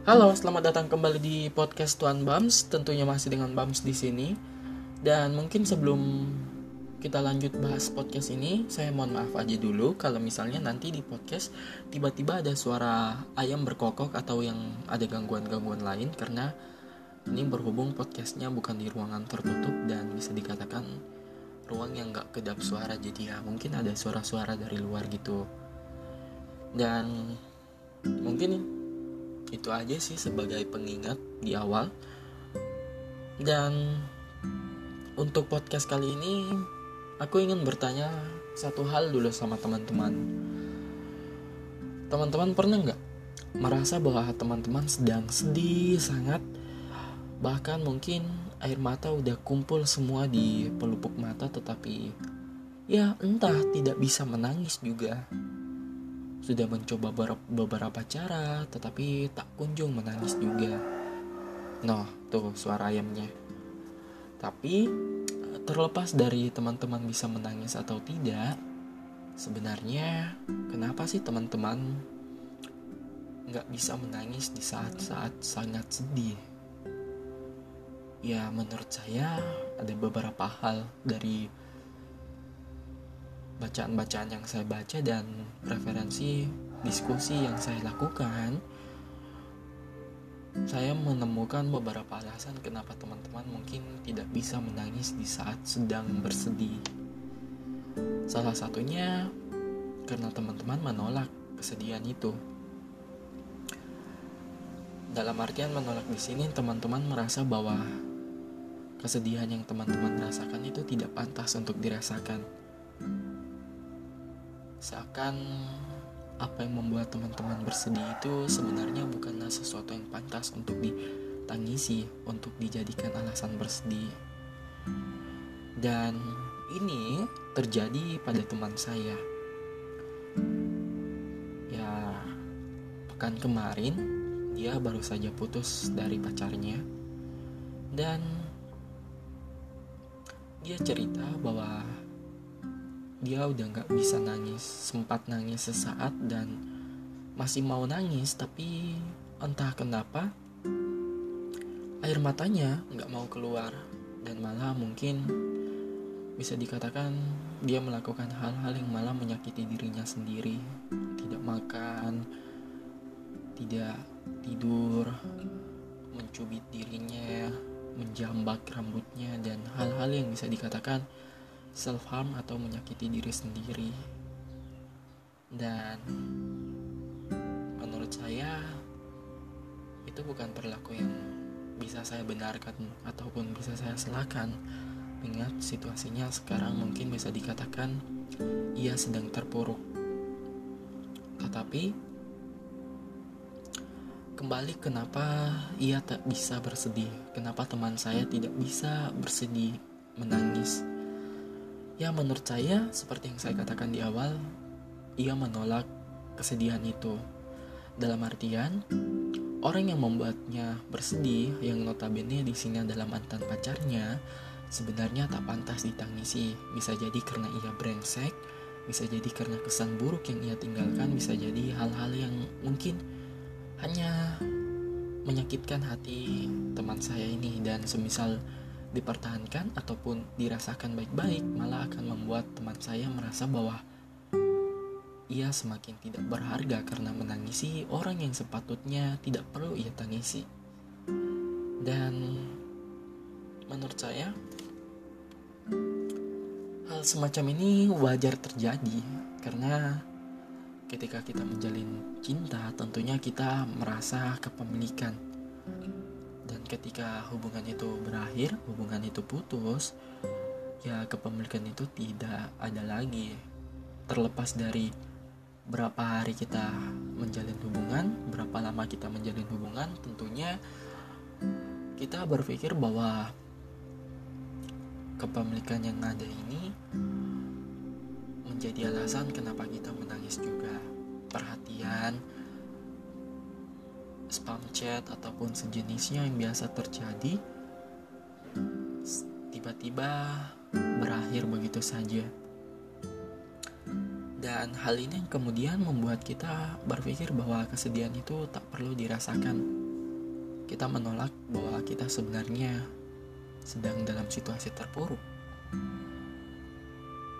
Halo, selamat datang kembali di podcast Tuan Bams. Tentunya masih dengan Bams di sini. Dan mungkin sebelum kita lanjut bahas podcast ini, saya mohon maaf aja dulu kalau misalnya nanti di podcast tiba-tiba ada suara ayam berkokok atau yang ada gangguan-gangguan lain karena ini berhubung podcastnya bukan di ruangan tertutup dan bisa dikatakan ruang yang gak kedap suara jadi ya mungkin ada suara-suara dari luar gitu dan mungkin itu aja sih sebagai pengingat di awal dan untuk podcast kali ini aku ingin bertanya satu hal dulu sama teman-teman. Teman-teman pernah nggak merasa bahwa teman-teman sedang sedih sangat, bahkan mungkin air mata udah kumpul semua di pelupuk mata, tetapi ya entah tidak bisa menangis juga. Sudah mencoba beberapa cara, tetapi tak kunjung menangis juga. Noh, tuh suara ayamnya. Tapi terlepas dari teman-teman bisa menangis atau tidak, sebenarnya kenapa sih teman-teman nggak bisa menangis di saat-saat sangat sedih? Ya menurut saya ada beberapa hal dari bacaan-bacaan yang saya baca dan referensi diskusi yang saya lakukan saya menemukan beberapa alasan kenapa teman-teman mungkin tidak bisa menangis di saat sedang bersedih. Salah satunya karena teman-teman menolak kesedihan itu. Dalam artian menolak di sini teman-teman merasa bahwa kesedihan yang teman-teman rasakan itu tidak pantas untuk dirasakan. Seakan apa yang membuat teman-teman bersedih itu sebenarnya bukanlah sesuatu yang pantas untuk ditangisi, untuk dijadikan alasan bersedih. Dan ini terjadi pada teman saya. Ya, pekan kemarin dia baru saja putus dari pacarnya. Dan dia cerita bahwa dia udah nggak bisa nangis sempat nangis sesaat dan masih mau nangis tapi entah kenapa air matanya nggak mau keluar. Dan malah mungkin bisa dikatakan dia melakukan hal-hal yang malah menyakiti dirinya sendiri. Tidak makan tidak tidur mencubit dirinya menjambak rambutnya dan hal-hal yang bisa dikatakan self harm atau menyakiti diri sendiri. Dan menurut saya itu bukan perilaku yang bisa saya benarkan ataupun bisa saya selahkan ingat situasinya sekarang mungkin bisa dikatakan ia sedang terpuruk. Tetapi kembali kenapa ia tak bisa bersedih? Kenapa teman saya tidak bisa bersedih menangis Ya menurut saya seperti yang saya katakan di awal, ia menolak kesedihan itu. Dalam artian, orang yang membuatnya bersedih yang notabene di sini adalah mantan pacarnya, sebenarnya tak pantas ditangisi. Bisa jadi karena ia brengsek, bisa jadi karena kesan buruk yang ia tinggalkan, bisa jadi hal-hal yang mungkin hanya menyakitkan hati teman saya ini dan semisal dipertahankan ataupun dirasakan baik-baik malah akan membuat teman saya merasa bahwa ia semakin tidak berharga karena menangisi orang yang sepatutnya tidak perlu ia tangisi. Dan menurut saya hal semacam ini wajar terjadi karena ketika kita menjalin cinta tentunya kita merasa kepemilikan dan ketika hubungan itu berakhir hubungan itu putus ya kepemilikan itu tidak ada lagi. Terlepas dari berapa hari kita menjalin hubungan berapa lama kita menjalin hubungan tentunya kita berpikir bahwa kepemilikan yang ada ini menjadi alasan kenapa kita menangis juga. Perhatian spam chat ataupun sejenisnya yang biasa terjadi tiba-tiba berakhir begitu saja. Dan hal ini yang kemudian membuat kita berpikir bahwa kesedihan itu tak perlu dirasakan. kita menolak bahwa kita sebenarnya sedang dalam situasi terpuruk.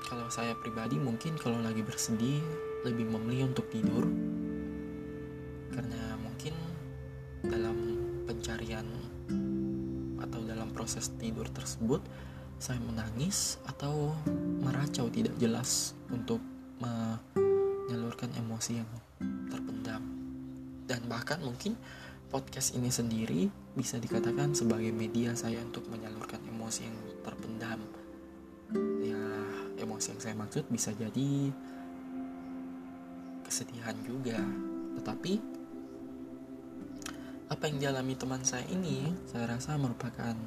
Kalau saya pribadi mungkin kalau lagi bersedih lebih memilih untuk tidur atau dalam proses tidur tersebut saya menangis atau meracau tidak jelas untuk menyalurkan emosi yang terpendam. Dan bahkan mungkin podcast ini sendiri bisa dikatakan sebagai media saya untuk menyalurkan emosi yang terpendam. Ya emosi yang saya maksud bisa jadi kesedihan juga. Tetapi apa yang dialami teman saya ini saya rasa merupakan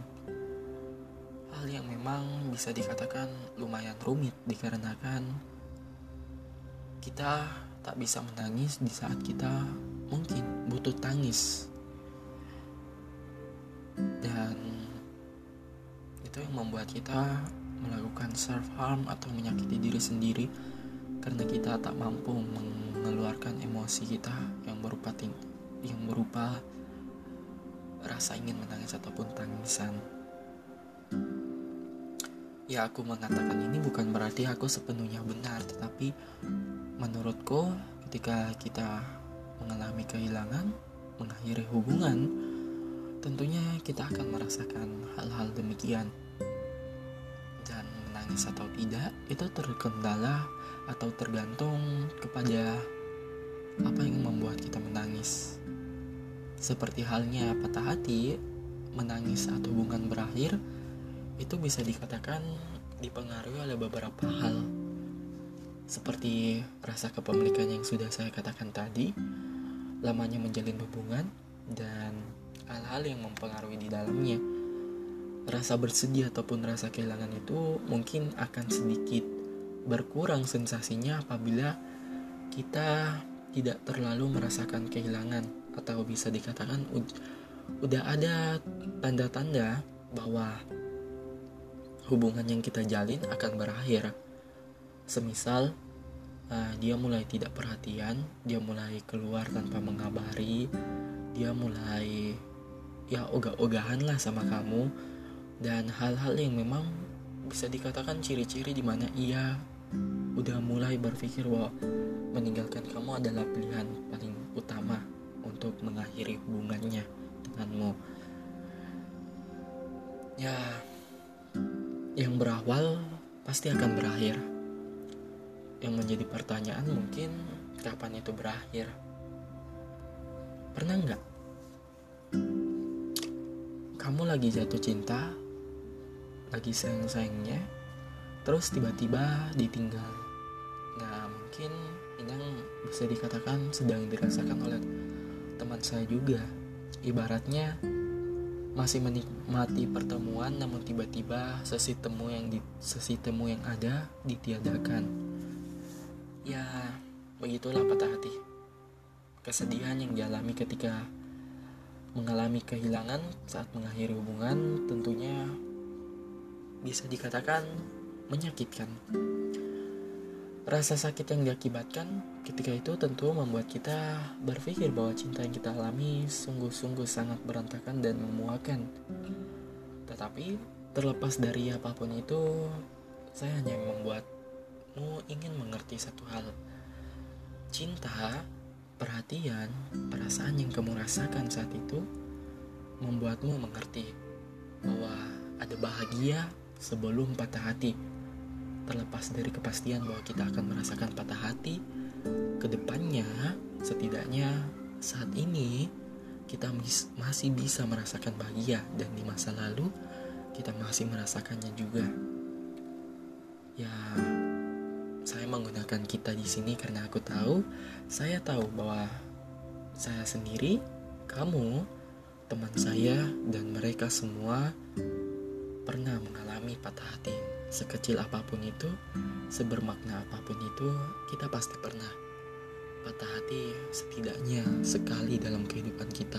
hal yang memang bisa dikatakan lumayan rumit dikarenakan kita tak bisa menangis di saat kita mungkin butuh tangis. Dan itu yang membuat kita melakukan self harm atau menyakiti diri sendiri karena kita tak mampu mengeluarkan emosi kita yang berupa yang berupa rasa ingin menangis ataupun tangisan. Ya aku mengatakan ini bukan berarti aku sepenuhnya benar tetapi menurutku ketika kita mengalami kehilangan mengakhiri hubungan tentunya kita akan merasakan hal-hal demikian. Dan menangis atau tidak itu terkendala atau tergantung kepada apa yang membuat kita menangis seperti halnya patah hati menangis atau hubungan berakhir itu bisa dikatakan dipengaruhi oleh beberapa hal seperti rasa kepemilikan yang sudah saya katakan tadi, lamanya menjalin hubungan, dan hal-hal yang mempengaruhi di dalamnya. Rasa bersedih ataupun rasa kehilangan itu mungkin akan sedikit berkurang sensasinya apabila kita tidak terlalu merasakan kehilangan atau bisa dikatakan udah ada tanda-tanda bahwa hubungan yang kita jalin akan berakhir. Semisal uh, dia mulai tidak perhatian, dia mulai keluar tanpa mengabari, dia mulai ya ogah-ogahan lah sama kamu dan hal-hal yang memang bisa dikatakan ciri-ciri di mana ia udah mulai berpikir bahwa meninggalkan kamu adalah pilihan paling utama untuk mengakhiri hubungannya denganmu. Ya, yang berawal pasti akan berakhir. Yang menjadi pertanyaan mungkin kapan itu berakhir. Pernah nggak? Kamu lagi jatuh cinta, lagi sayang-sayangnya, terus tiba-tiba ditinggal. Nah mungkin ini bisa dikatakan sedang dirasakan oleh teman saya juga. Ibaratnya masih menikmati pertemuan namun tiba-tiba sesi temu yang di sesi temu yang ada ditiadakan. Ya, begitulah patah hati. Kesedihan yang dialami ketika mengalami kehilangan saat mengakhiri hubungan tentunya bisa dikatakan menyakitkan. Rasa sakit yang diakibatkan ketika itu tentu membuat kita berpikir bahwa cinta yang kita alami sungguh-sungguh sangat berantakan dan memuakan. Tetapi terlepas dari apa pun itu, saya hanya membuatmu ingin mengerti satu hal. Cinta, perhatian, perasaan yang kamu rasakan saat itu membuatmu mengerti bahwa ada bahagia sebelum patah hati terlepas dari kepastian bahwa kita akan merasakan patah hati, ke depannya setidaknya saat ini kita masih bisa merasakan bahagia dan di masa lalu kita masih merasakannya juga. Ya, saya menggunakan kita di sini karena aku tahu, saya tahu bahwa saya sendiri, kamu, teman saya, dan mereka semua pernah mengalami patah hati Sekecil apa pun itu, sebermakna apa pun itu, kita pasti pernah patah hati setidaknya sekali dalam kehidupan kita.